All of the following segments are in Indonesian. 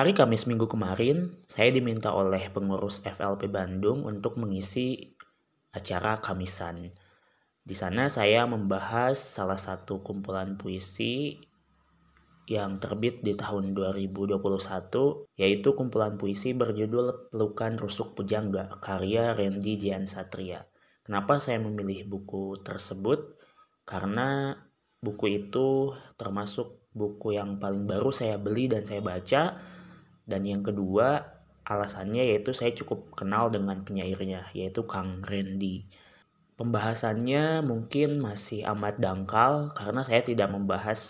Hari Kamis minggu kemarin, saya diminta oleh pengurus FLP Bandung untuk mengisi acara Kamisan. Di sana saya membahas salah satu kumpulan puisi yang terbit di tahun 2021, yaitu kumpulan puisi berjudul Pelukan Rusuk Pujangga, karya Randy Jian Satria. Kenapa saya memilih buku tersebut? Karena buku itu termasuk buku yang paling baru saya beli dan saya baca dan yang kedua, alasannya yaitu saya cukup kenal dengan penyairnya, yaitu Kang Randy. Pembahasannya mungkin masih amat dangkal karena saya tidak membahas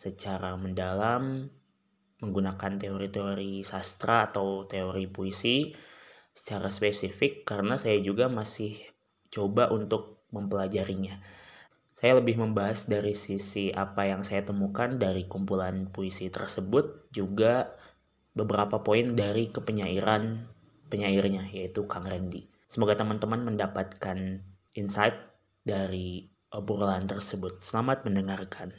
secara mendalam menggunakan teori-teori sastra atau teori puisi secara spesifik karena saya juga masih coba untuk mempelajarinya. Saya lebih membahas dari sisi apa yang saya temukan dari kumpulan puisi tersebut, juga beberapa poin dari kepenyairan penyairnya yaitu Kang Randy. Semoga teman-teman mendapatkan insight dari obrolan tersebut. Selamat mendengarkan.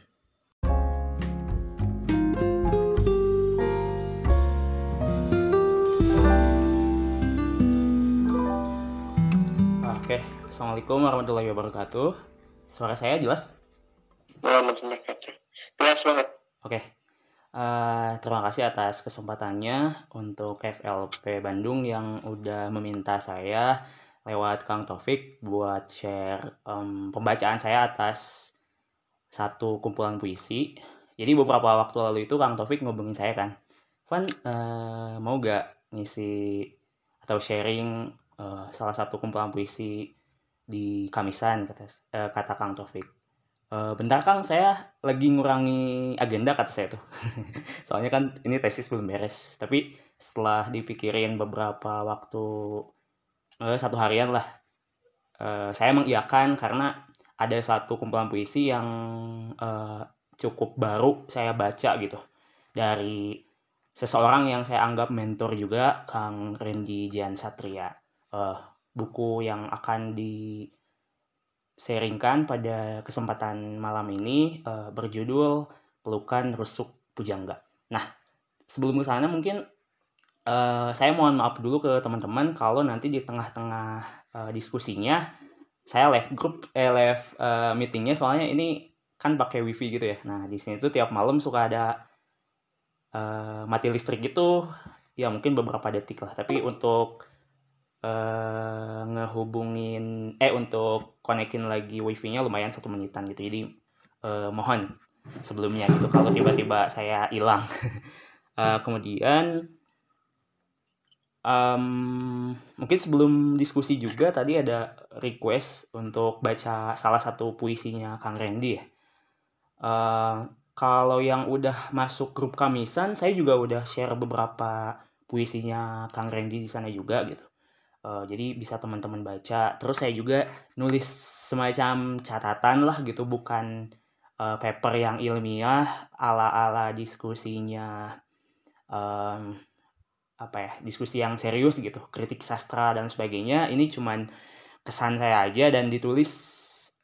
Oke, Assalamualaikum warahmatullahi wabarakatuh. Suara saya jelas? Selamat wabarakatuh. Jelas banget. Oke, Uh, terima kasih atas kesempatannya untuk FLP Bandung yang udah meminta saya lewat Kang Taufik buat share um, pembacaan saya atas satu kumpulan puisi. Jadi beberapa waktu lalu itu Kang Taufik ngobongin saya kan, Van uh, mau gak ngisi atau sharing uh, salah satu kumpulan puisi di Kamisan kata, uh, kata Kang Taufik Uh, bentar Kang, saya lagi ngurangi agenda kata saya tuh. Soalnya kan ini tesis belum beres. Tapi setelah dipikirin beberapa waktu uh, satu harian lah, uh, saya mengiyakan karena ada satu kumpulan puisi yang uh, cukup baru saya baca gitu dari seseorang yang saya anggap mentor juga, Kang Randy Jian Satria. Uh, buku yang akan di sharingkan pada kesempatan malam ini uh, berjudul Pelukan Rusuk Pujangga. Nah, sebelum ke sana mungkin uh, saya mohon maaf dulu ke teman-teman kalau nanti di tengah-tengah uh, diskusinya saya live grup eh live uh, meetingnya soalnya ini kan pakai wifi gitu ya. Nah, di sini tuh tiap malam suka ada uh, mati listrik gitu ya mungkin beberapa detik lah. Tapi untuk uh, ngehubungin eh untuk konekin lagi wifi-nya lumayan satu menitan gitu. Jadi uh, mohon sebelumnya gitu kalau tiba-tiba saya hilang. Uh, kemudian um, mungkin sebelum diskusi juga tadi ada request untuk baca salah satu puisinya Kang Randy ya. Uh, kalau yang udah masuk grup kamisan saya juga udah share beberapa puisinya Kang Randy di sana juga gitu Uh, jadi bisa teman-teman baca. Terus saya juga nulis semacam catatan lah gitu, bukan uh, paper yang ilmiah ala-ala diskusinya um, apa ya diskusi yang serius gitu, kritik sastra dan sebagainya. Ini cuman kesan saya aja dan ditulis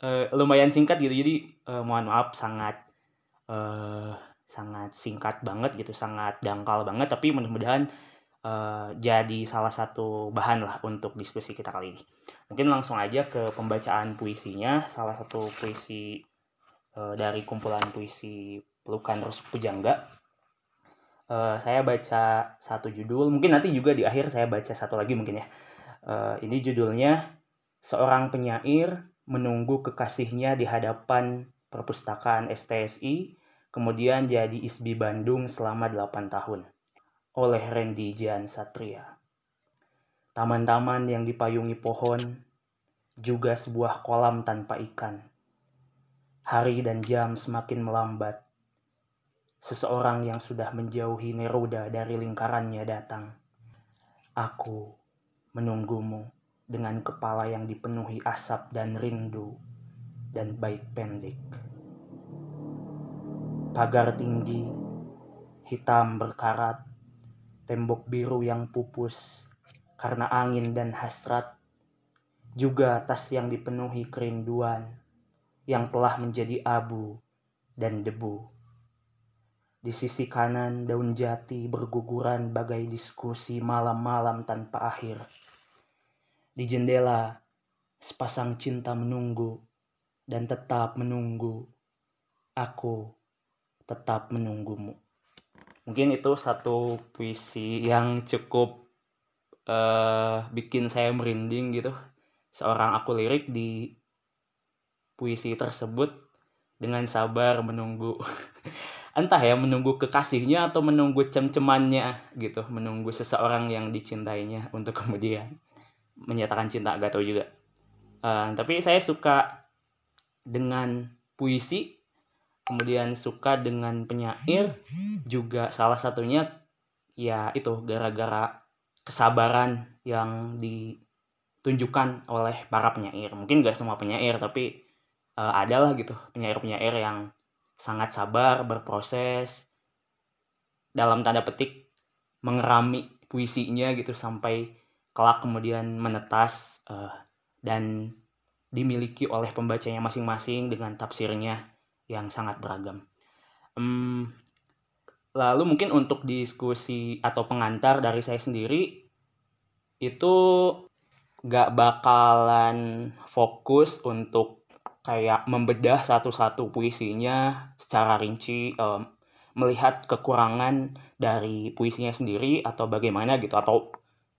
uh, lumayan singkat gitu. Jadi uh, mohon maaf sangat uh, sangat singkat banget gitu, sangat dangkal banget. Tapi mudah-mudahan uh, jadi salah satu bahan lah untuk diskusi kita kali ini. Mungkin langsung aja ke pembacaan puisinya, salah satu puisi uh, dari kumpulan puisi Pelukan Rus Pujangga. Uh, saya baca satu judul, mungkin nanti juga di akhir saya baca satu lagi mungkin ya. Uh, ini judulnya Seorang Penyair Menunggu Kekasihnya di Hadapan Perpustakaan STSI, kemudian jadi ISBI Bandung selama 8 tahun oleh Randy Jan Satria. Taman-taman yang dipayungi pohon, juga sebuah kolam tanpa ikan. Hari dan jam semakin melambat. Seseorang yang sudah menjauhi Neruda dari lingkarannya datang. Aku menunggumu dengan kepala yang dipenuhi asap dan rindu dan baik pendek. Pagar tinggi, hitam berkarat, tembok biru yang pupus karena angin dan hasrat, juga tas yang dipenuhi kerinduan yang telah menjadi abu dan debu. Di sisi kanan daun jati berguguran bagai diskusi malam-malam tanpa akhir. Di jendela, sepasang cinta menunggu dan tetap menunggu. Aku tetap menunggumu. Mungkin itu satu puisi yang cukup uh, bikin saya merinding gitu. Seorang aku lirik di puisi tersebut dengan sabar menunggu. Entah ya menunggu kekasihnya atau menunggu cem-cemannya gitu. Menunggu seseorang yang dicintainya untuk kemudian menyatakan cinta. Gak tahu juga. Uh, tapi saya suka dengan puisi kemudian suka dengan penyair juga salah satunya ya itu gara-gara kesabaran yang ditunjukkan oleh para penyair. Mungkin gak semua penyair tapi uh, adalah gitu penyair-penyair yang sangat sabar berproses dalam tanda petik mengerami puisinya gitu sampai kelak kemudian menetas uh, dan dimiliki oleh pembacanya masing-masing dengan tafsirnya yang sangat beragam. Um, lalu mungkin untuk diskusi atau pengantar dari saya sendiri itu gak bakalan fokus untuk kayak membedah satu-satu puisinya secara rinci um, melihat kekurangan dari puisinya sendiri atau bagaimana gitu atau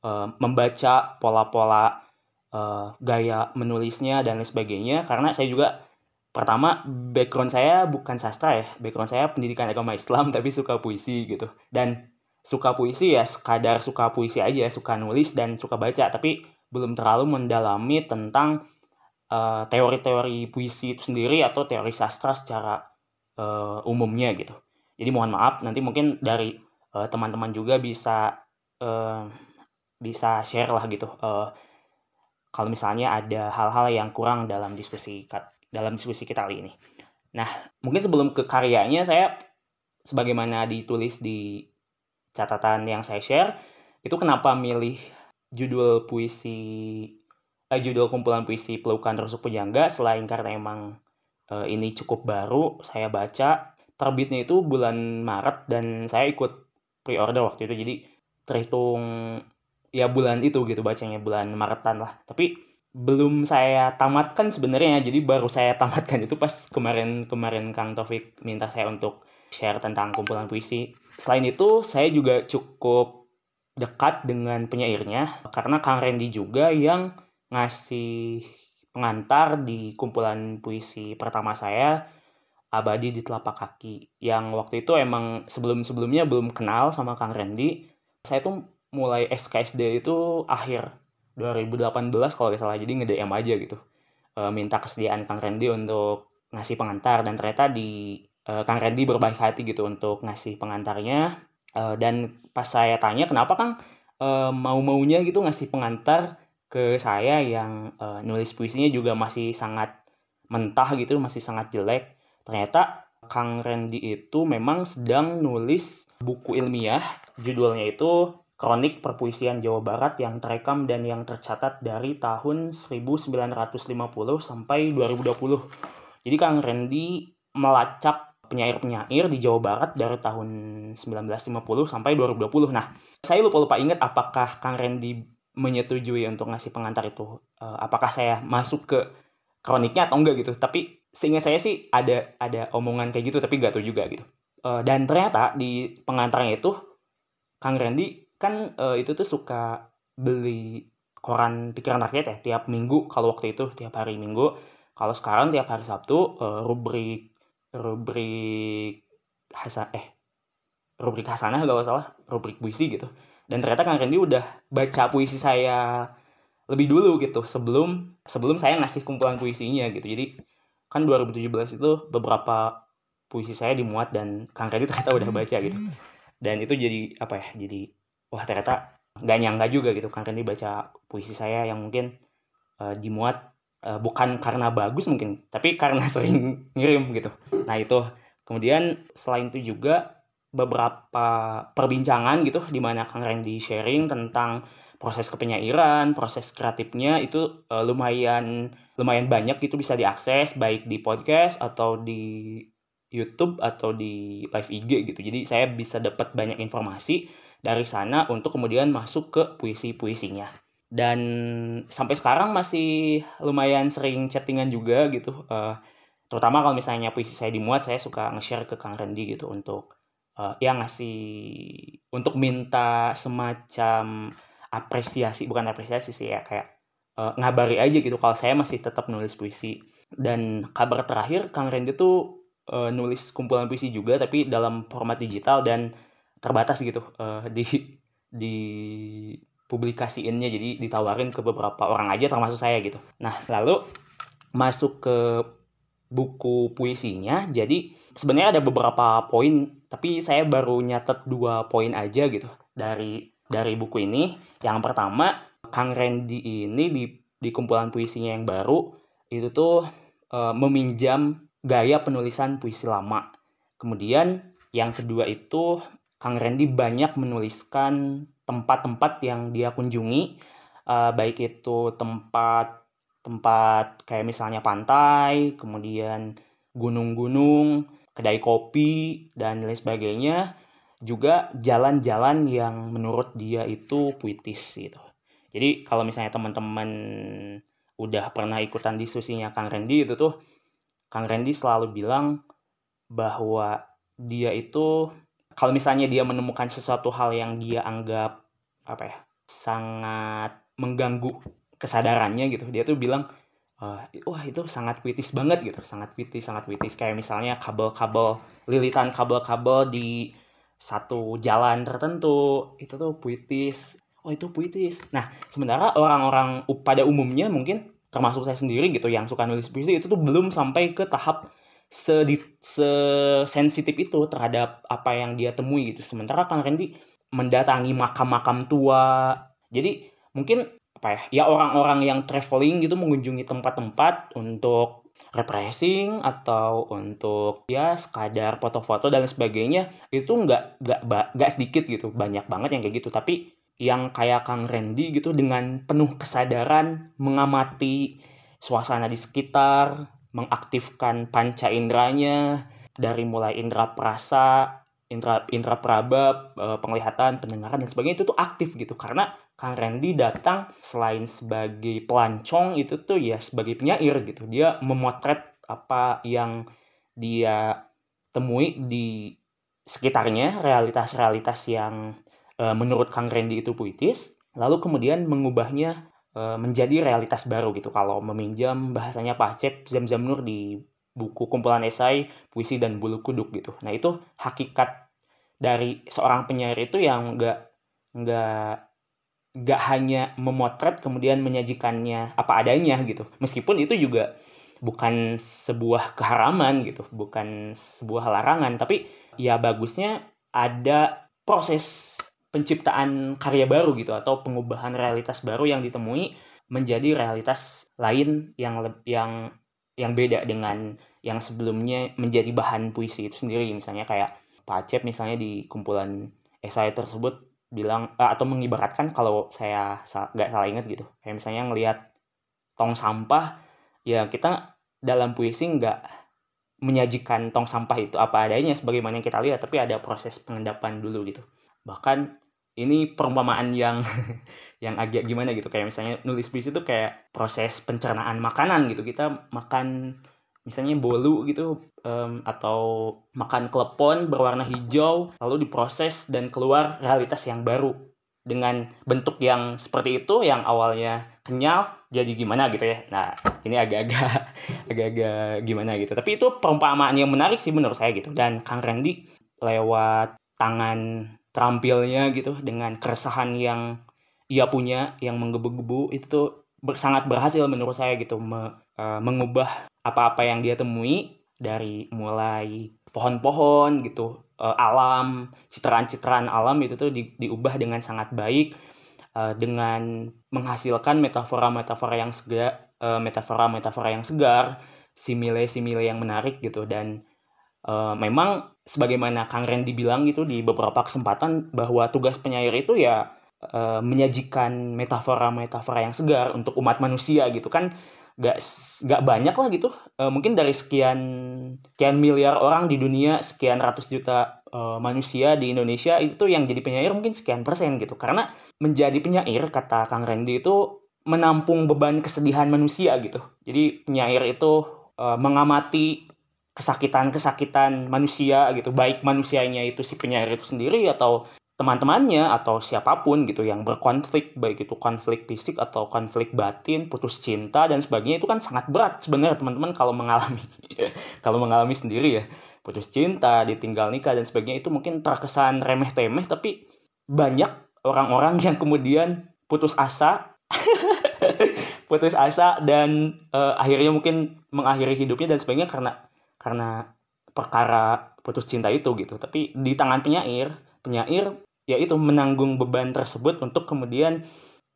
um, membaca pola-pola uh, gaya menulisnya dan lain sebagainya karena saya juga pertama background saya bukan sastra ya background saya pendidikan agama Islam tapi suka puisi gitu dan suka puisi ya sekadar suka puisi aja suka nulis dan suka baca tapi belum terlalu mendalami tentang eh, teori-teori puisi itu sendiri atau teori sastra secara uh, umumnya gitu. Jadi mohon maaf nanti mungkin dari eh, teman-teman juga bisa uh, bisa share lah gitu. Uh, kalau misalnya ada hal-hal yang kurang dalam diskusi dalam diskusi kita kali ini. Nah, mungkin sebelum ke karyanya saya sebagaimana ditulis di catatan yang saya share, itu kenapa milih judul puisi eh, judul kumpulan puisi Pelukan Rusuk Pujangga selain karena emang eh, ini cukup baru saya baca terbitnya itu bulan Maret dan saya ikut pre-order waktu itu jadi terhitung ya bulan itu gitu bacanya bulan Maretan lah tapi belum saya tamatkan sebenarnya jadi baru saya tamatkan itu pas kemarin kemarin Kang Taufik minta saya untuk share tentang kumpulan puisi. Selain itu saya juga cukup dekat dengan penyairnya karena Kang Randy juga yang ngasih pengantar di kumpulan puisi pertama saya Abadi di Telapak Kaki yang waktu itu emang sebelum-sebelumnya belum kenal sama Kang Randy. Saya tuh mulai SKSD itu akhir 2018 kalau nggak salah. Jadi nge-DM aja gitu. E, minta kesediaan Kang Randy untuk ngasih pengantar. Dan ternyata di e, Kang Randy berbaik hati gitu untuk ngasih pengantarnya. E, dan pas saya tanya kenapa Kang? E, mau-maunya gitu ngasih pengantar ke saya yang uh, nulis puisinya juga masih sangat mentah gitu, masih sangat jelek. Ternyata Kang Randy itu memang sedang nulis buku ilmiah, judulnya itu Kronik Perpuisian Jawa Barat yang terekam dan yang tercatat dari tahun 1950 sampai 2020. Jadi Kang Randy melacak penyair-penyair di Jawa Barat dari tahun 1950 sampai 2020. Nah, saya lupa-lupa ingat apakah Kang Randy menyetujui untuk ngasih pengantar itu uh, apakah saya masuk ke kroniknya atau enggak gitu tapi seingat saya sih ada ada omongan kayak gitu tapi gak tahu juga gitu uh, dan ternyata di pengantarnya itu Kang Randy kan uh, itu tuh suka beli koran pikiran rakyat ya tiap minggu kalau waktu itu tiap hari minggu. Kalau sekarang tiap hari Sabtu uh, rubrik rubrik hasan eh rubrik hasanah gak salah rubrik puisi gitu. Dan ternyata Kang Randy udah baca puisi saya lebih dulu gitu sebelum sebelum saya ngasih kumpulan puisinya gitu. Jadi kan 2017 itu beberapa puisi saya dimuat dan Kang Randy ternyata udah baca gitu. Dan itu jadi apa ya jadi wah ternyata nggak nyangka juga gitu Kang Randy baca puisi saya yang mungkin uh, dimuat uh, bukan karena bagus mungkin tapi karena sering ngirim gitu nah itu kemudian selain itu juga beberapa perbincangan gitu di mana Kang Randy sharing tentang proses kepenyairan, proses kreatifnya itu uh, lumayan lumayan banyak gitu bisa diakses baik di podcast atau di YouTube atau di live IG gitu. Jadi saya bisa dapat banyak informasi dari sana untuk kemudian masuk ke puisi-puisinya. Dan sampai sekarang masih lumayan sering chattingan juga gitu. Uh, terutama kalau misalnya puisi saya dimuat, saya suka nge-share ke Kang Randy gitu untuk uh, ya ngasih untuk minta semacam apresiasi, bukan apresiasi sih ya kayak uh, ngabari aja gitu kalau saya masih tetap nulis puisi. Dan kabar terakhir Kang Randy tuh uh, nulis kumpulan puisi juga tapi dalam format digital dan terbatas gitu uh, di di publikasiinnya. Jadi ditawarin ke beberapa orang aja termasuk saya gitu. Nah lalu masuk ke buku puisinya. Jadi sebenarnya ada beberapa poin tapi saya baru nyatet dua poin aja gitu dari dari buku ini. Yang pertama Kang Randy ini di di kumpulan puisinya yang baru itu tuh e, meminjam gaya penulisan puisi lama. Kemudian yang kedua itu Kang Randy banyak menuliskan tempat-tempat yang dia kunjungi, uh, baik itu tempat tempat kayak misalnya pantai, kemudian gunung-gunung, kedai kopi dan lain sebagainya, juga jalan-jalan yang menurut dia itu puitis gitu. Jadi kalau misalnya teman-teman udah pernah ikutan diskusinya Kang Randy itu tuh Kang Randy selalu bilang bahwa dia itu kalau misalnya dia menemukan sesuatu hal yang dia anggap apa ya sangat mengganggu kesadarannya gitu dia tuh bilang uh, wah itu sangat kritis banget gitu. Sangat kritis sangat kritis. Kayak misalnya kabel-kabel lilitan kabel-kabel di satu jalan tertentu itu tuh puitis. Oh itu puitis. Nah sementara orang-orang pada umumnya mungkin termasuk saya sendiri gitu yang suka nulis puisi itu tuh belum sampai ke tahap sesensitif itu terhadap apa yang dia temui gitu. Sementara Kang Randy mendatangi makam-makam tua. Jadi mungkin apa ya? Ya orang-orang yang traveling gitu mengunjungi tempat-tempat untuk refreshing atau untuk ya sekadar foto-foto dan sebagainya itu nggak nggak nggak sedikit gitu banyak banget yang kayak gitu tapi yang kayak Kang Randy gitu dengan penuh kesadaran mengamati suasana di sekitar mengaktifkan panca inderanya dari mulai indera perasa, indera indera peraba, eh, penglihatan, pendengaran dan sebagainya itu tuh aktif gitu karena Kang Randy datang selain sebagai pelancong itu tuh ya sebagai penyair gitu. Dia memotret apa yang dia temui di sekitarnya, realitas-realitas yang e, menurut Kang Randy itu puitis, lalu kemudian mengubahnya Eh, menjadi realitas baru gitu. Kalau meminjam bahasanya Pak Cep Zam-Zam Nur di buku kumpulan esai puisi dan bulu kuduk gitu. Nah itu hakikat dari seorang penyair itu yang nggak nggak nggak hanya memotret kemudian menyajikannya apa adanya gitu. Meskipun itu juga bukan sebuah keharaman gitu bukan sebuah larangan tapi ya bagusnya ada proses penciptaan karya baru gitu atau pengubahan realitas baru yang ditemui menjadi realitas lain yang yang yang beda dengan yang sebelumnya menjadi bahan puisi itu sendiri. Misalnya kayak Pak Cep misalnya di kumpulan esai tersebut bilang eh, atau mengibaratkan kalau saya nggak salah ingat gitu. Kayak misalnya ngelihat tong sampah ya kita dalam puisi nggak menyajikan tong sampah itu apa adanya sebagaimana yang kita lihat tapi ada proses pengendapan dulu gitu bahkan ini perumpamaan yang yang agak gimana gitu. Kayak misalnya nulis puisi itu kayak proses pencernaan makanan gitu. Kita makan misalnya bolu gitu um, atau makan klepon berwarna hijau lalu diproses dan keluar realitas yang baru. Dengan bentuk yang seperti itu yang awalnya kenyal jadi gimana gitu ya. Nah ini agak-agak agak-agak gimana gitu. Tapi itu perumpamaan yang menarik sih menurut saya gitu. Dan Kang Randy lewat tangan terampilnya gitu dengan keresahan yang ia punya yang menggebu-gebu itu tuh sangat berhasil menurut saya gitu me, uh, mengubah apa-apa yang dia temui dari mulai pohon-pohon gitu uh, alam citraan-citraan alam itu tuh di, diubah dengan sangat baik uh, dengan menghasilkan metafora-metafora yang segar uh, metafora-metafora yang segar simile-simile yang menarik gitu dan uh, memang sebagaimana Kang Randy bilang gitu di beberapa kesempatan bahwa tugas penyair itu ya uh, menyajikan metafora-metafora yang segar untuk umat manusia gitu kan. Nggak nggak banyak lah gitu. Uh, mungkin dari sekian sekian miliar orang di dunia sekian ratus juta uh, manusia di Indonesia itu tuh yang jadi penyair mungkin sekian persen gitu. Karena menjadi penyair kata Kang Randy itu menampung beban kesedihan manusia gitu. Jadi penyair itu uh, mengamati kesakitan-kesakitan manusia gitu. Baik manusianya itu si penyair itu sendiri atau teman-temannya atau siapa pun gitu yang berkonflik baik itu konflik fisik atau konflik batin putus cinta dan sebagainya itu kan sangat berat sebenarnya teman-teman kalau mengalami. Kalau mengalami sendiri ya. Putus cinta ditinggal nikah dan sebagainya itu mungkin terkesan remeh temeh tapi banyak orang-orang yang kemudian putus asa. Putus asa dan uh, akhirnya mungkin mengakhiri hidupnya dan sebagainya karena karena perkara putus cinta itu gitu. Tapi di tangan penyair penyair ya itu menanggung beban tersebut untuk kemudian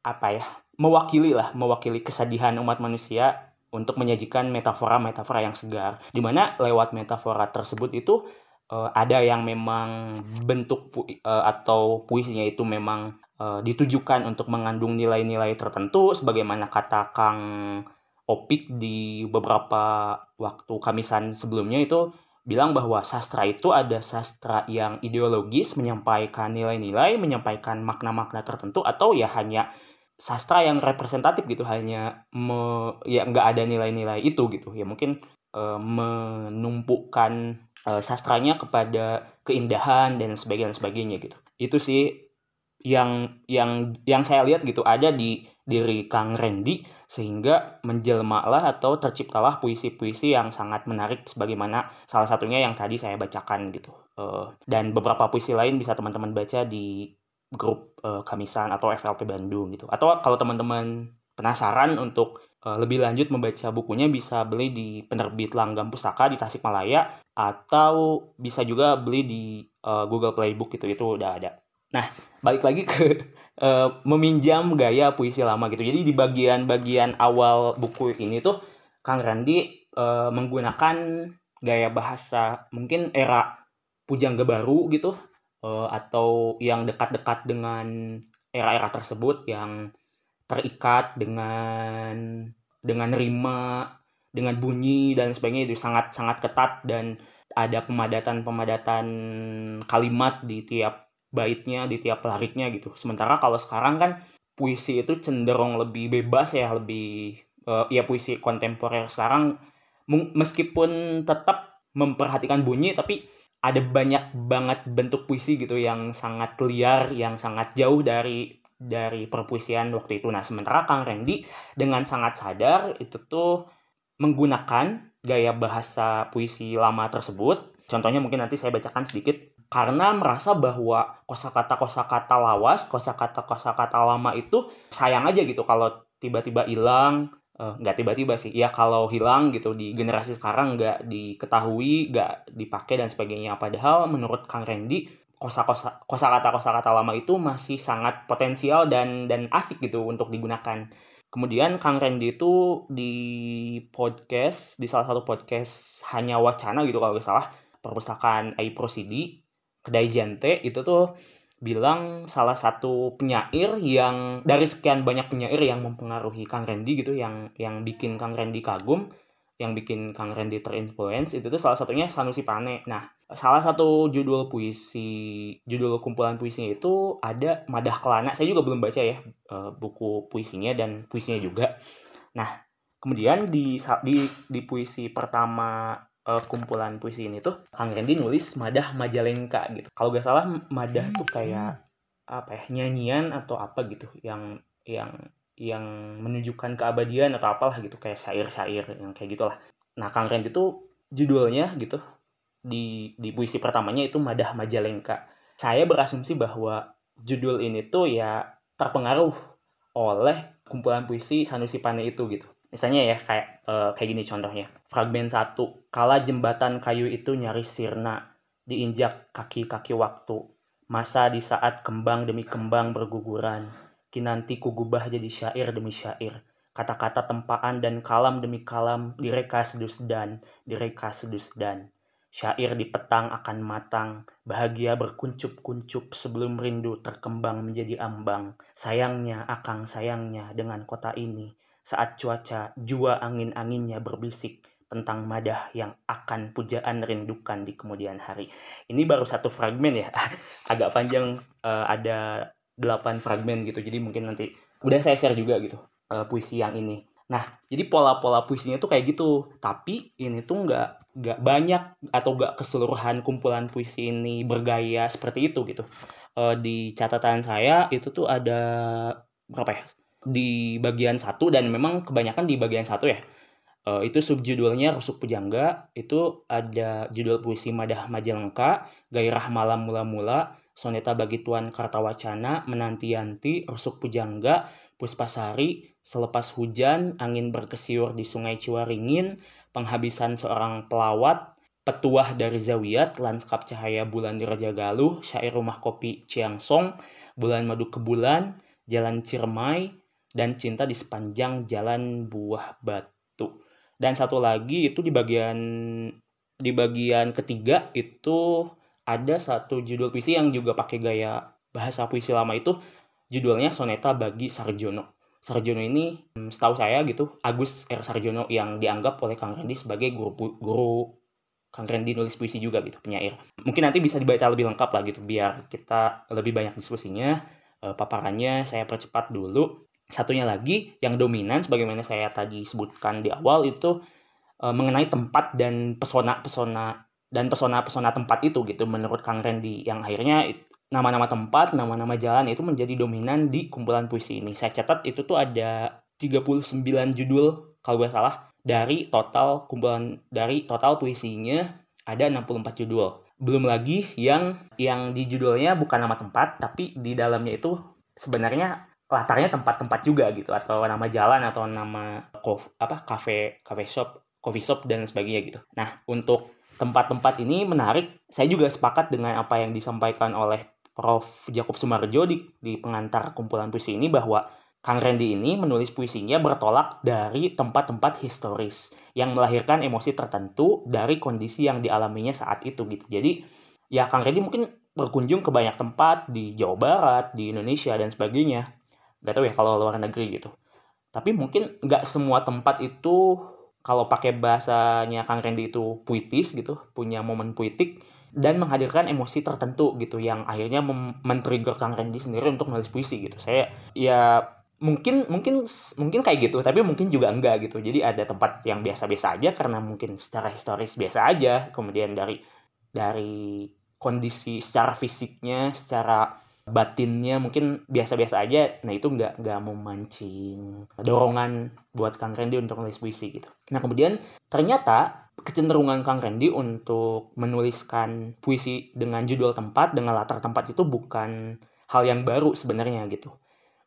apa ya mewakili lah mewakili kesedihan umat manusia untuk menyajikan metafora-metafora yang segar. Di mana lewat metafora tersebut itu uh, ada yang memang bentuk pu uh, atau puisinya itu memang uh, ditujukan untuk mengandung nilai-nilai tertentu sebagaimana kata Kang Opik di beberapa waktu kamisan sebelumnya itu bilang bahwa sastra itu ada sastra yang ideologis menyampaikan nilai-nilai, menyampaikan makna-makna tertentu atau ya hanya sastra yang representatif gitu hanya me, ya nggak ada nilai-nilai itu gitu. Ya mungkin e, menumpukan e, sastranya kepada keindahan dan sebagainya dan sebagainya gitu. Itu sih yang yang yang saya lihat gitu ada di diri Kang Randy sehingga menjelmalah atau terciptalah puisi-puisi yang sangat menarik sebagaimana salah satunya yang tadi saya bacakan gitu. Uh, dan beberapa puisi lain bisa teman-teman baca di grup uh, Kamisan atau FLP Bandung gitu. Atau kalau teman-teman penasaran untuk uh, lebih lanjut membaca bukunya bisa beli di penerbit Langgam Pustaka di Tasikmalaya atau bisa juga beli di uh, Google Playbook gitu. Itu udah ada nah balik lagi ke uh, meminjam gaya puisi lama gitu. Jadi di bagian-bagian awal buku ini tuh Kang Randi uh, menggunakan gaya bahasa mungkin era pujangga baru gitu uh, atau yang dekat-dekat dengan era-era tersebut yang terikat dengan dengan rima, dengan bunyi dan sebagainya itu sangat sangat ketat dan ada pemadatan-pemadatan kalimat di tiap baitnya di tiap lariknya gitu sementara kalau sekarang kan puisi itu cenderung lebih bebas ya lebih uh, ya puisi kontemporer sekarang meskipun tetap memperhatikan bunyi tapi ada banyak banget bentuk puisi gitu yang sangat liar yang sangat jauh dari dari perpuisian waktu itu. Nah, sementara Kang Randy dengan sangat sadar itu tuh menggunakan gaya bahasa puisi lama tersebut. Contohnya mungkin nanti saya bacakan sedikit karena merasa bahwa kosakata-kosakata lawas, kosakata-kosakata lama itu sayang aja gitu kalau tiba-tiba hilang, uh, nggak tiba-tiba sih, ya kalau hilang gitu di generasi sekarang nggak diketahui, nggak dipakai dan sebagainya. Padahal menurut Kang Randy, kosa-kosa kosakata-kosakata lama itu masih sangat potensial dan dan asik gitu untuk digunakan. Kemudian Kang Randy itu di podcast, di salah satu podcast hanya wacana gitu kalau nggak salah, perpustakaan iProsidi kedai jante itu tuh bilang salah satu penyair yang dari sekian banyak penyair yang mempengaruhi Kang Randy gitu yang yang bikin Kang Randy kagum yang bikin Kang Randy terinfluence itu tuh salah satunya Sanusi Pane. Nah, salah satu judul puisi, judul kumpulan puisinya itu ada Madah Kelana. Saya juga belum baca ya eh, buku puisinya dan puisinya juga. Nah, kemudian di di di puisi pertama uh, kumpulan puisi ini tuh Kang Randy nulis Madah Majalengka gitu. Kalau gak salah Madah tuh kayak apa ya nyanyian atau apa gitu yang yang yang menunjukkan keabadian atau apalah gitu kayak syair-syair yang kayak gitulah. Nah Kang Randy tuh judulnya gitu di di puisi pertamanya itu Madah Majalengka. Saya berasumsi bahwa judul ini tuh ya terpengaruh oleh kumpulan puisi Sanusi Pane itu gitu. Misalnya ya kayak uh, kayak gini contohnya. Fragmen satu Kala jembatan kayu itu nyaris sirna diinjak kaki-kaki waktu. Masa di saat kembang demi kembang berguguran. Kinanti kugubah jadi syair demi syair. Kata-kata tempaan dan kalam demi kalam direka sedus dan direka sedus dan. Syair di petang akan matang, bahagia berkuncup-kuncup sebelum rindu terkembang menjadi ambang. Sayangnya, akang sayangnya dengan kota ini, saat cuaca jua angin-anginnya berbisik tentang madah yang akan pujaan rindukan di kemudian hari. Ini baru satu fragmen ya, agak panjang uh, ada delapan fragmen gitu. Jadi mungkin nanti udah saya share juga gitu uh, puisi yang ini. Nah, jadi pola-pola puisinya tuh kayak gitu. Tapi ini tuh nggak nggak banyak atau nggak keseluruhan kumpulan puisi ini bergaya seperti itu gitu. Uh, di catatan saya itu tuh ada berapa ya? Di bagian satu dan memang kebanyakan di bagian satu ya. Uh, itu subjudulnya Rusuk Pujangga, itu ada judul puisi Madah Majalengka, Gairah Malam Mula-Mula, Soneta Bagi Tuan Kartawacana, Menanti-yanti, Rusuk Pujangga, Puspasari, Selepas Hujan, Angin Berkesiur di Sungai Ciwaringin, Penghabisan Seorang Pelawat, Petuah dari Zawiyat, Lanskap Cahaya Bulan di Raja Galuh, Syair Rumah Kopi Ciangsong, Bulan Madu ke Bulan, Jalan Ciremai, dan Cinta di Sepanjang Jalan Buah Batu. Dan satu lagi itu di bagian di bagian ketiga itu ada satu judul puisi yang juga pakai gaya bahasa puisi lama itu judulnya Soneta bagi Sarjono. Sarjono ini hmm, setahu saya gitu Agus R Sarjono yang dianggap oleh Kang Randy sebagai guru guru Kang Randy nulis puisi juga gitu penyair. Mungkin nanti bisa dibaca lebih lengkap lah gitu biar kita lebih banyak diskusinya. E, paparannya saya percepat dulu satunya lagi yang dominan sebagaimana saya tadi sebutkan di awal itu e, mengenai tempat dan pesona-pesona dan pesona-pesona tempat itu gitu menurut Kang Randy yang akhirnya nama-nama tempat, nama-nama jalan itu menjadi dominan di kumpulan puisi ini. Saya catat itu tuh ada 39 judul kalau gue salah dari total kumpulan dari total puisinya ada 64 judul. Belum lagi yang yang di judulnya bukan nama tempat tapi di dalamnya itu sebenarnya latarnya tempat-tempat juga gitu atau nama jalan atau nama kof, apa kafe kafe shop coffee shop dan sebagainya gitu. Nah untuk tempat-tempat ini menarik. Saya juga sepakat dengan apa yang disampaikan oleh Prof. Jacob Sumarjo di, di pengantar kumpulan puisi ini bahwa Kang Randy ini menulis puisinya bertolak dari tempat-tempat historis yang melahirkan emosi tertentu dari kondisi yang dialaminya saat itu gitu. Jadi ya Kang Randy mungkin berkunjung ke banyak tempat di Jawa Barat, di Indonesia dan sebagainya nggak tahu ya kalau luar negeri gitu. Tapi mungkin nggak semua tempat itu kalau pakai bahasanya Kang Randy itu puitis gitu punya momen puitik dan menghadirkan emosi tertentu gitu yang akhirnya men-trigger Kang Randy sendiri untuk nulis puisi gitu. Saya ya mungkin mungkin mungkin kayak gitu tapi mungkin juga enggak gitu. Jadi ada tempat yang biasa-biasa aja karena mungkin secara historis biasa aja. Kemudian dari dari kondisi secara fisiknya secara batinnya mungkin biasa-biasa aja nah itu nggak nggak memancing dorongan buat Kang Randy untuk nulis puisi gitu. Nah kemudian ternyata kecenderungan Kang Randy untuk menuliskan puisi dengan judul tempat dengan latar tempat itu bukan hal yang baru sebenarnya gitu.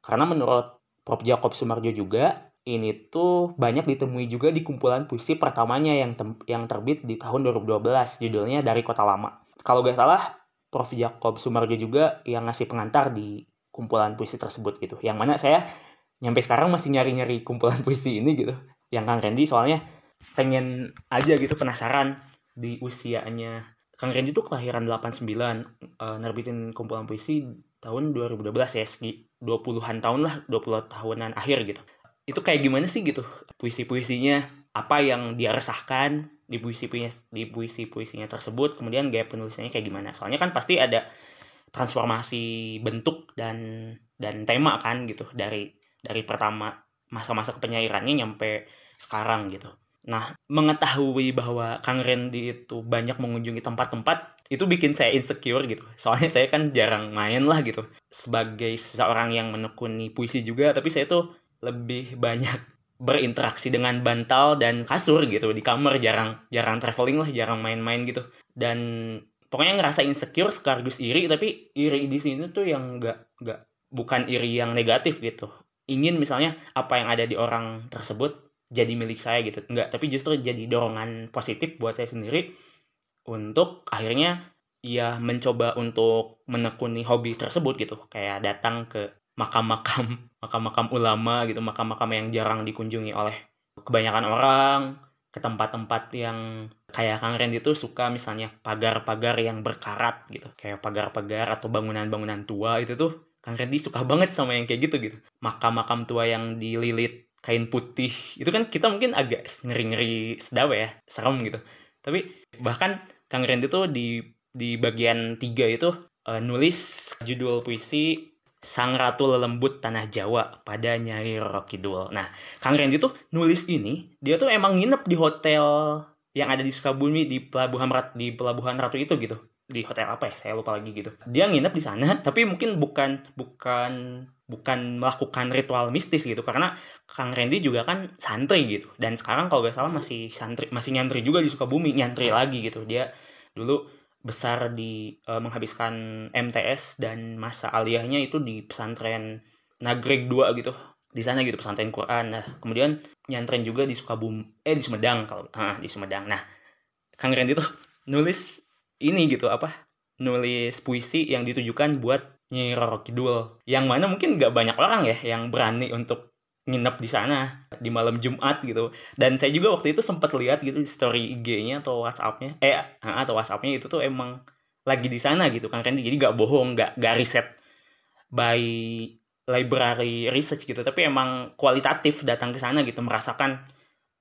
Karena menurut Prof. Jacob Sumarjo juga ini tuh banyak ditemui juga di kumpulan puisi pertamanya yang yang terbit di tahun 2012 judulnya dari kota lama. Kalau gak salah Prof. Jacob Sumarjo juga yang ngasih pengantar di kumpulan puisi tersebut gitu. Yang mana saya nyampe sekarang masih nyari-nyari kumpulan puisi ini gitu. Yang Kang Randy soalnya pengen aja gitu penasaran di usianya. Kang Randy tuh kelahiran 89, uh, nerbitin kumpulan puisi tahun 2012 ya, segi 20-an tahun lah, 20 tahunan akhir gitu. Itu kayak gimana sih gitu puisi-puisinya, apa yang dia resahkan, di puisi puisinya di puisi puisinya tersebut kemudian gaya penulisannya kayak gimana. Soalnya kan pasti ada transformasi bentuk dan dan tema kan gitu dari dari pertama masa-masa kepenyairannya nyampe sekarang gitu. Nah mengetahui bahwa Kang Randy itu banyak mengunjungi tempat-tempat itu bikin saya insecure gitu. Soalnya saya kan jarang main lah gitu. Sebagai seorang yang menekuni puisi juga tapi saya tuh lebih banyak berinteraksi dengan bantal dan kasur gitu. Di kamar jarang jarang traveling lah jarang main-main gitu. Dan pokoknya ngerasa insecure sekaligus iri tapi iri di sini tuh yang nggak nggak bukan iri yang negatif gitu. Ingin misalnya apa yang ada di orang tersebut jadi milik saya gitu. Nggak tapi justru jadi dorongan positif buat saya sendiri untuk akhirnya ya mencoba untuk menekuni hobi tersebut gitu. Kayak datang ke makam-makam makam-makam ulama gitu makam-makam yang jarang dikunjungi oleh kebanyakan orang ke tempat-tempat yang kayak Kang Randy itu suka misalnya pagar-pagar yang berkarat gitu. Kayak pagar-pagar atau bangunan-bangunan tua itu tuh Kang Randy suka banget sama yang kayak gitu gitu. Makam-makam tua yang dililit kain putih. Itu kan kita mungkin agak ngeri-ngeri sedawa ya serem gitu. Tapi bahkan Kang Randy tuh di di bagian tiga itu uh, nulis judul puisi Sang Ratu Lelembut Tanah Jawa pada Nyai Roro Kidul. Nah, Kang Randy tuh nulis ini, dia tuh emang nginep di hotel yang ada di Sukabumi di pelabuhan Rat di pelabuhan Ratu itu gitu. Di hotel apa ya? Saya lupa lagi gitu. Dia nginep di sana, tapi mungkin bukan bukan bukan melakukan ritual mistis gitu karena Kang Randy juga kan santri gitu. Dan sekarang kalau gak salah masih santri masih nyantri juga di Sukabumi, nyantri lagi gitu. Dia dulu besar di uh, menghabiskan MTS dan masa aliyahnya itu di pesantren Nagreg 2 gitu. Di sana gitu pesantren Quran. Nah kemudian nyantren juga di Sukabumi eh di Sumedang kalau ah di Sumedang. Nah Kang Randy tuh nulis ini gitu apa nulis puisi yang ditujukan buat Nyi Roro Kidul. Yang mana mungkin gak banyak orang ya yang berani untuk nginep di sana di malam Jumat gitu. Dan saya juga waktu itu sempat lihat gitu story IG-nya atau WhatsApp-nya. Eh atau WhatsApp-nya itu tuh emang lagi di sana gitu kan Randy. Jadi gak bohong gak gak riset by library research gitu. Tapi emang kualitatif datang ke sana gitu merasakan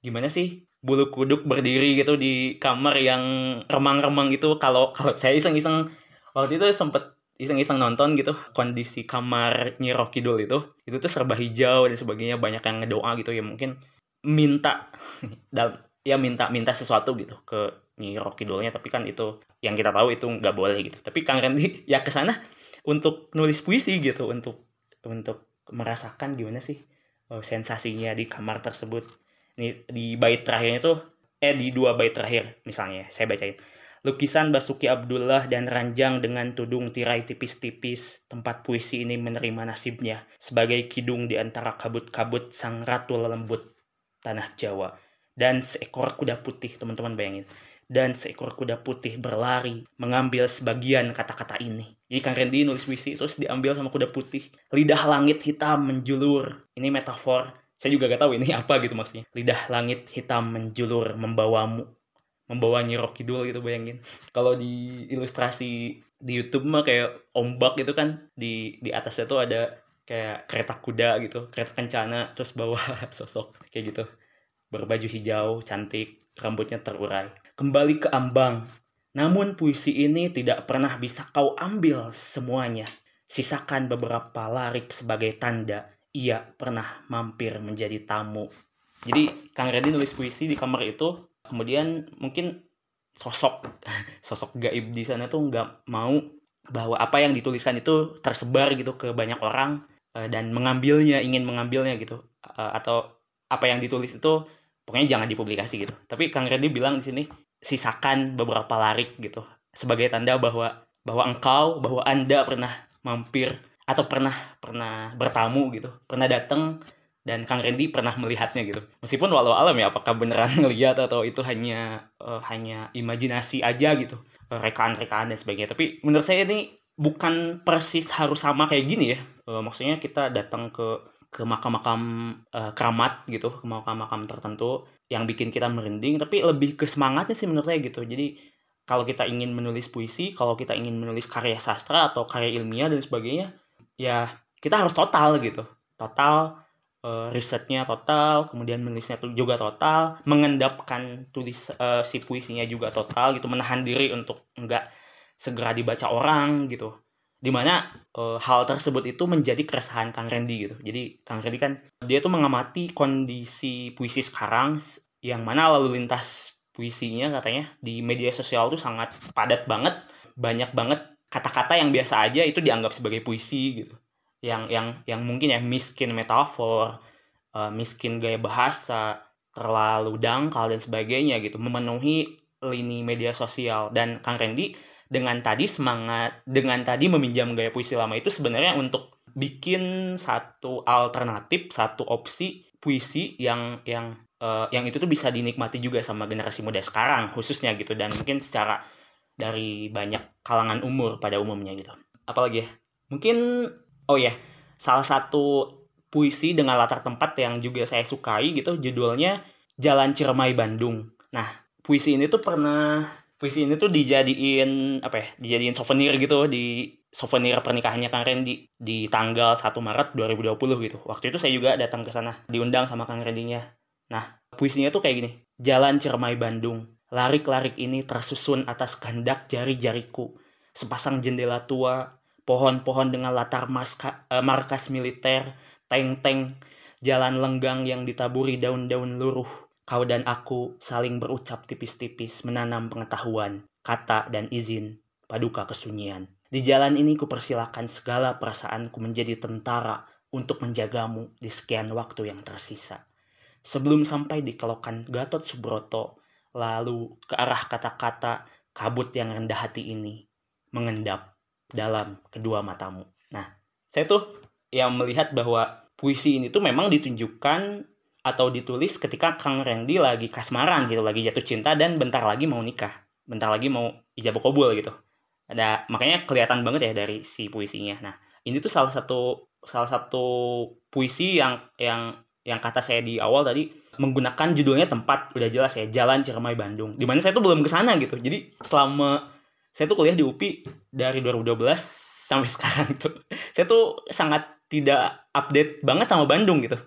gimana sih bulu kuduk berdiri gitu di kamar yang remang-remang gitu. Kalau kalau saya iseng-iseng waktu itu sempet iseng-iseng nonton gitu kondisi kamar Rocky Dul itu itu tuh serba hijau dan sebagainya banyak yang ngedoa gitu ya mungkin minta dan ya minta minta sesuatu gitu ke Nyi Rocky Dulnya tapi kan itu yang kita tahu itu nggak boleh gitu. Tapi Kang Randy ya ke sana untuk nulis puisi gitu untuk untuk merasakan gimana sih oh, sensasinya di kamar tersebut. Ini di bait terakhirnya tuh eh di dua bait terakhir misalnya saya bacain Lukisan Basuki Abdullah dan ranjang dengan tudung tirai tipis-tipis, tempat puisi ini menerima nasibnya sebagai kidung di antara kabut-kabut sang ratu lembut tanah Jawa. Dan seekor kuda putih, teman-teman bayangin. Dan seekor kuda putih berlari mengambil sebagian kata-kata ini. Jadi Kang Randy nulis puisi terus diambil sama kuda putih. Lidah langit hitam menjulur. Ini metafor. Saya juga gak tahu ini apa gitu maksudnya. Lidah langit hitam menjulur membawamu membawa Nyi Kidul gitu bayangin. Kalau di ilustrasi di YouTube mah kayak ombak gitu kan di di atasnya tuh ada kayak kereta kuda gitu, kereta kencana terus bawa sosok kayak gitu. Berbaju hijau, cantik, rambutnya terurai. Kembali ke ambang. Namun puisi ini tidak pernah bisa kau ambil semuanya. Sisakan beberapa larik sebagai tanda ia pernah mampir menjadi tamu. Jadi Kang Reddy nulis puisi di kamar itu kemudian mungkin sosok sosok gaib di sana tuh nggak mau bahwa apa yang dituliskan itu tersebar gitu ke banyak orang uh, dan mengambilnya ingin mengambilnya gitu. Uh, atau apa yang ditulis itu pokoknya jangan dipublikasi gitu. Tapi Kang Reddy bilang di sini sisakan beberapa larik gitu. Sebagai tanda bahwa bahwa engkau bahwa anda pernah mampir atau pernah pernah bertamu gitu. Pernah datang dan Kang Randy pernah melihatnya gitu. Meskipun walau alam ya apakah beneran ngelihat atau itu hanya uh, hanya imajinasi aja gitu. Uh, rekaan-rekaan dan sebagainya. Tapi menurut saya ini bukan persis harus sama kayak gini ya. Uh, maksudnya kita datang ke ke makam-makam uh, keramat gitu, ke makam-makam tertentu yang bikin kita merinding, tapi lebih ke semangatnya sih menurut saya gitu. Jadi kalau kita ingin menulis puisi, kalau kita ingin menulis karya sastra atau karya ilmiah dan sebagainya, ya kita harus total gitu. Total uh, risetnya total, kemudian menulisnya juga total, mengendapkan tulis uh, si puisinya juga total gitu, menahan diri untuk enggak segera dibaca orang gitu. Di mana uh, hal tersebut itu menjadi keresahan Kang Randy gitu. Jadi Kang Randy kan dia tuh mengamati kondisi puisi sekarang yang mana lalu lintas puisinya katanya di media sosial tuh sangat padat banget, banyak banget kata-kata yang biasa aja itu dianggap sebagai puisi gitu yang yang yang mungkin ya miskin metafor, uh, miskin gaya bahasa, terlalu dangkal dan sebagainya gitu, memenuhi lini media sosial dan Kang Randy dengan tadi semangat dengan tadi meminjam gaya puisi lama itu sebenarnya untuk bikin satu alternatif, satu opsi puisi yang yang uh, yang itu tuh bisa dinikmati juga sama generasi muda sekarang khususnya gitu dan mungkin secara dari banyak kalangan umur pada umumnya gitu. Apalagi ya? Mungkin oh ya salah satu puisi dengan latar tempat yang juga saya sukai gitu judulnya Jalan Ciremai Bandung nah puisi ini tuh pernah puisi ini tuh dijadiin apa ya dijadiin souvenir gitu di souvenir pernikahannya Kang Randy di tanggal 1 Maret 2020 gitu. Waktu itu saya juga datang ke sana, diundang sama Kang Randy-nya. Nah, puisinya tuh kayak gini. Jalan Ciremai Bandung, larik-larik ini tersusun atas kehendak jari-jariku. Sepasang jendela tua, pohon-pohon dengan latar maska, eh, markas militer, tank-tank, jalan lenggang yang ditaburi daun-daun luruh. Kau dan aku saling berucap tipis-tipis menanam pengetahuan, kata dan izin, paduka kesunyian. Di jalan ini kupersilakan segala perasaanku menjadi tentara untuk menjagamu di sekian waktu yang tersisa. Sebelum sampai di kelokan Gatot Subroto, lalu ke arah kata-kata kabut yang rendah hati ini mengendap dalam kedua matamu. Nah, saya tuh yang melihat bahwa puisi ini tuh memang ditunjukkan atau ditulis ketika Kang Randy lagi kasmaran gitu, lagi jatuh cinta dan bentar lagi mau nikah, bentar lagi mau ijabah kabul gitu. Ada makanya kelihatan banget ya dari si puisinya. Nah ini tuh salah satu salah satu puisi yang yang yang kata saya di awal tadi menggunakan judulnya tempat udah jelas ya Jalan Ciremai Bandung. Di mana saya tuh belum ke sana gitu. Jadi selama saya tuh kuliah di UPI dari 2012 sampai sekarang tuh saya tuh sangat tidak update banget sama Bandung gitu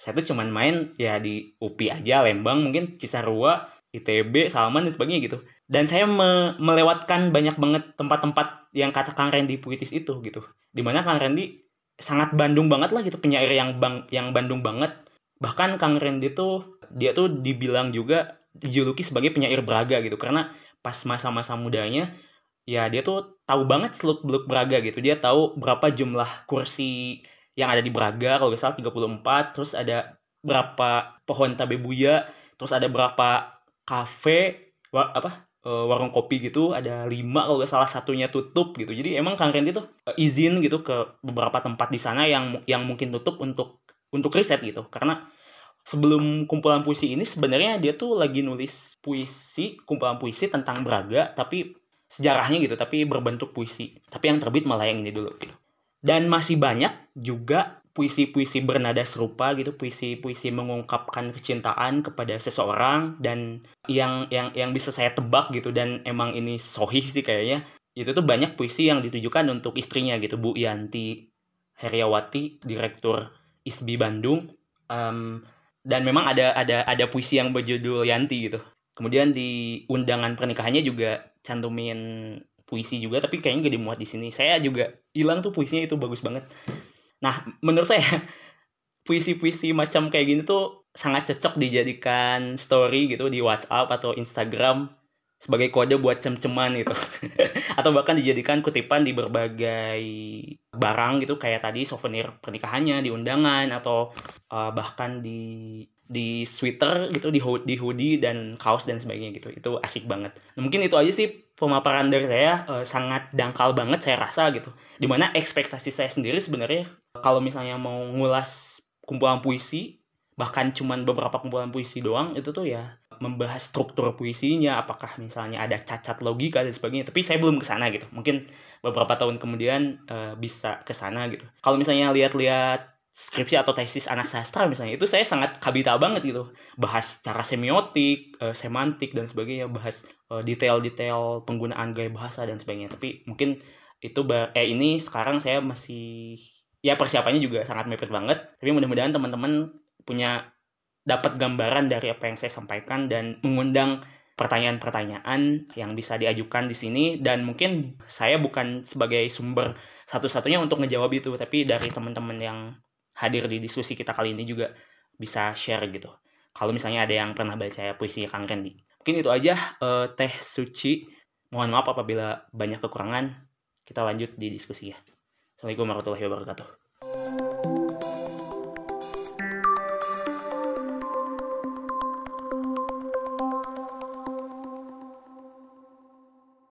saya tuh cuman main ya di UPI aja Lembang mungkin Cisarua ITB, Salman dan sebagainya gitu. Dan saya me melewatkan banyak banget tempat-tempat yang kata Kang Randy puitis itu gitu. Di mana Kang Randy sangat Bandung banget lah gitu penyair yang bang yang Bandung banget. Bahkan Kang Randy tuh dia tuh dibilang juga dijuluki sebagai penyair Braga gitu karena pas masa-masa mudanya ya dia tuh tahu banget seluk beluk Braga gitu. Dia tahu berapa jumlah kursi yang ada di Braga kalau nggak salah 34 terus ada berapa pohon tabebuya terus ada berapa kafe wa, apa uh, warung kopi gitu ada lima kalau salah satunya tutup gitu jadi emang Kang Randy tuh uh, izin gitu ke beberapa tempat di sana yang yang mungkin tutup untuk untuk riset gitu karena sebelum kumpulan puisi ini sebenarnya dia tuh lagi nulis puisi kumpulan puisi tentang Braga tapi sejarahnya gitu tapi berbentuk puisi. Tapi yang terbit malah yang ini dulu gitu. Dan masih banyak juga puisi-puisi bernada serupa gitu puisi-puisi mengungkapkan kecintaan kepada seseorang dan yang yang yang bisa saya tebak gitu. Dan emang ini sohih sih kayaknya. Itu tuh banyak puisi yang ditujukan untuk istrinya gitu Bu Yanti Heriawati direktur ISBI Bandung. Um, dan memang ada ada ada puisi yang berjudul Yanti gitu. Kemudian di undangan pernikahannya juga cantumin puisi juga tapi kayaknya gak dimuat di sini. Saya juga hilang tuh puisinya itu bagus banget. Nah, menurut saya puisi-puisi macam kayak gini tuh sangat cocok dijadikan story gitu di WhatsApp atau Instagram sebagai kode buat cem-ceman gitu. atau bahkan dijadikan kutipan di berbagai barang gitu kayak tadi souvenir pernikahannya di undangan atau uh, bahkan di di sweater gitu di hoodie, di hoodie dan kaos dan sebagainya gitu. Itu asik banget. Nah, mungkin itu aja sih pemaparan dari saya. Uh, sangat dangkal banget saya rasa gitu. Di mana ekspektasi saya sendiri sebenarnya kalau misalnya mau ngulas kumpulan puisi bahkan cuman beberapa kumpulan puisi doang itu tuh ya membahas struktur puisinya apakah misalnya ada cacat logika dan sebagainya. Tapi saya belum ke sana gitu. Mungkin beberapa tahun kemudian uh, bisa ke sana gitu. Kalau misalnya lihat-lihat skripsi atau tesis anak sastra misalnya itu saya sangat kabita banget gitu. Bahas cara semiotik uh, semantik dan sebagainya. Bahas uh, detail-detail penggunaan gaya bahasa dan sebagainya. Tapi mungkin itu eh ini sekarang saya masih ya persiapannya juga sangat mepet banget. Tapi mudah-mudahan teman-teman punya dapat gambaran dari apa yang saya sampaikan dan mengundang pertanyaan-pertanyaan yang bisa diajukan di sini dan mungkin saya bukan sebagai sumber satu-satunya untuk ngejawab itu tapi dari teman-teman yang hadir di diskusi kita kali ini juga bisa share gitu. Kalau misalnya ada yang pernah baca puisi Kang Randy. Mungkin itu aja uh, Teh Suci. Mohon maaf apabila banyak kekurangan. Kita lanjut di diskusi ya. Assalamualaikum warahmatullahi wabarakatuh.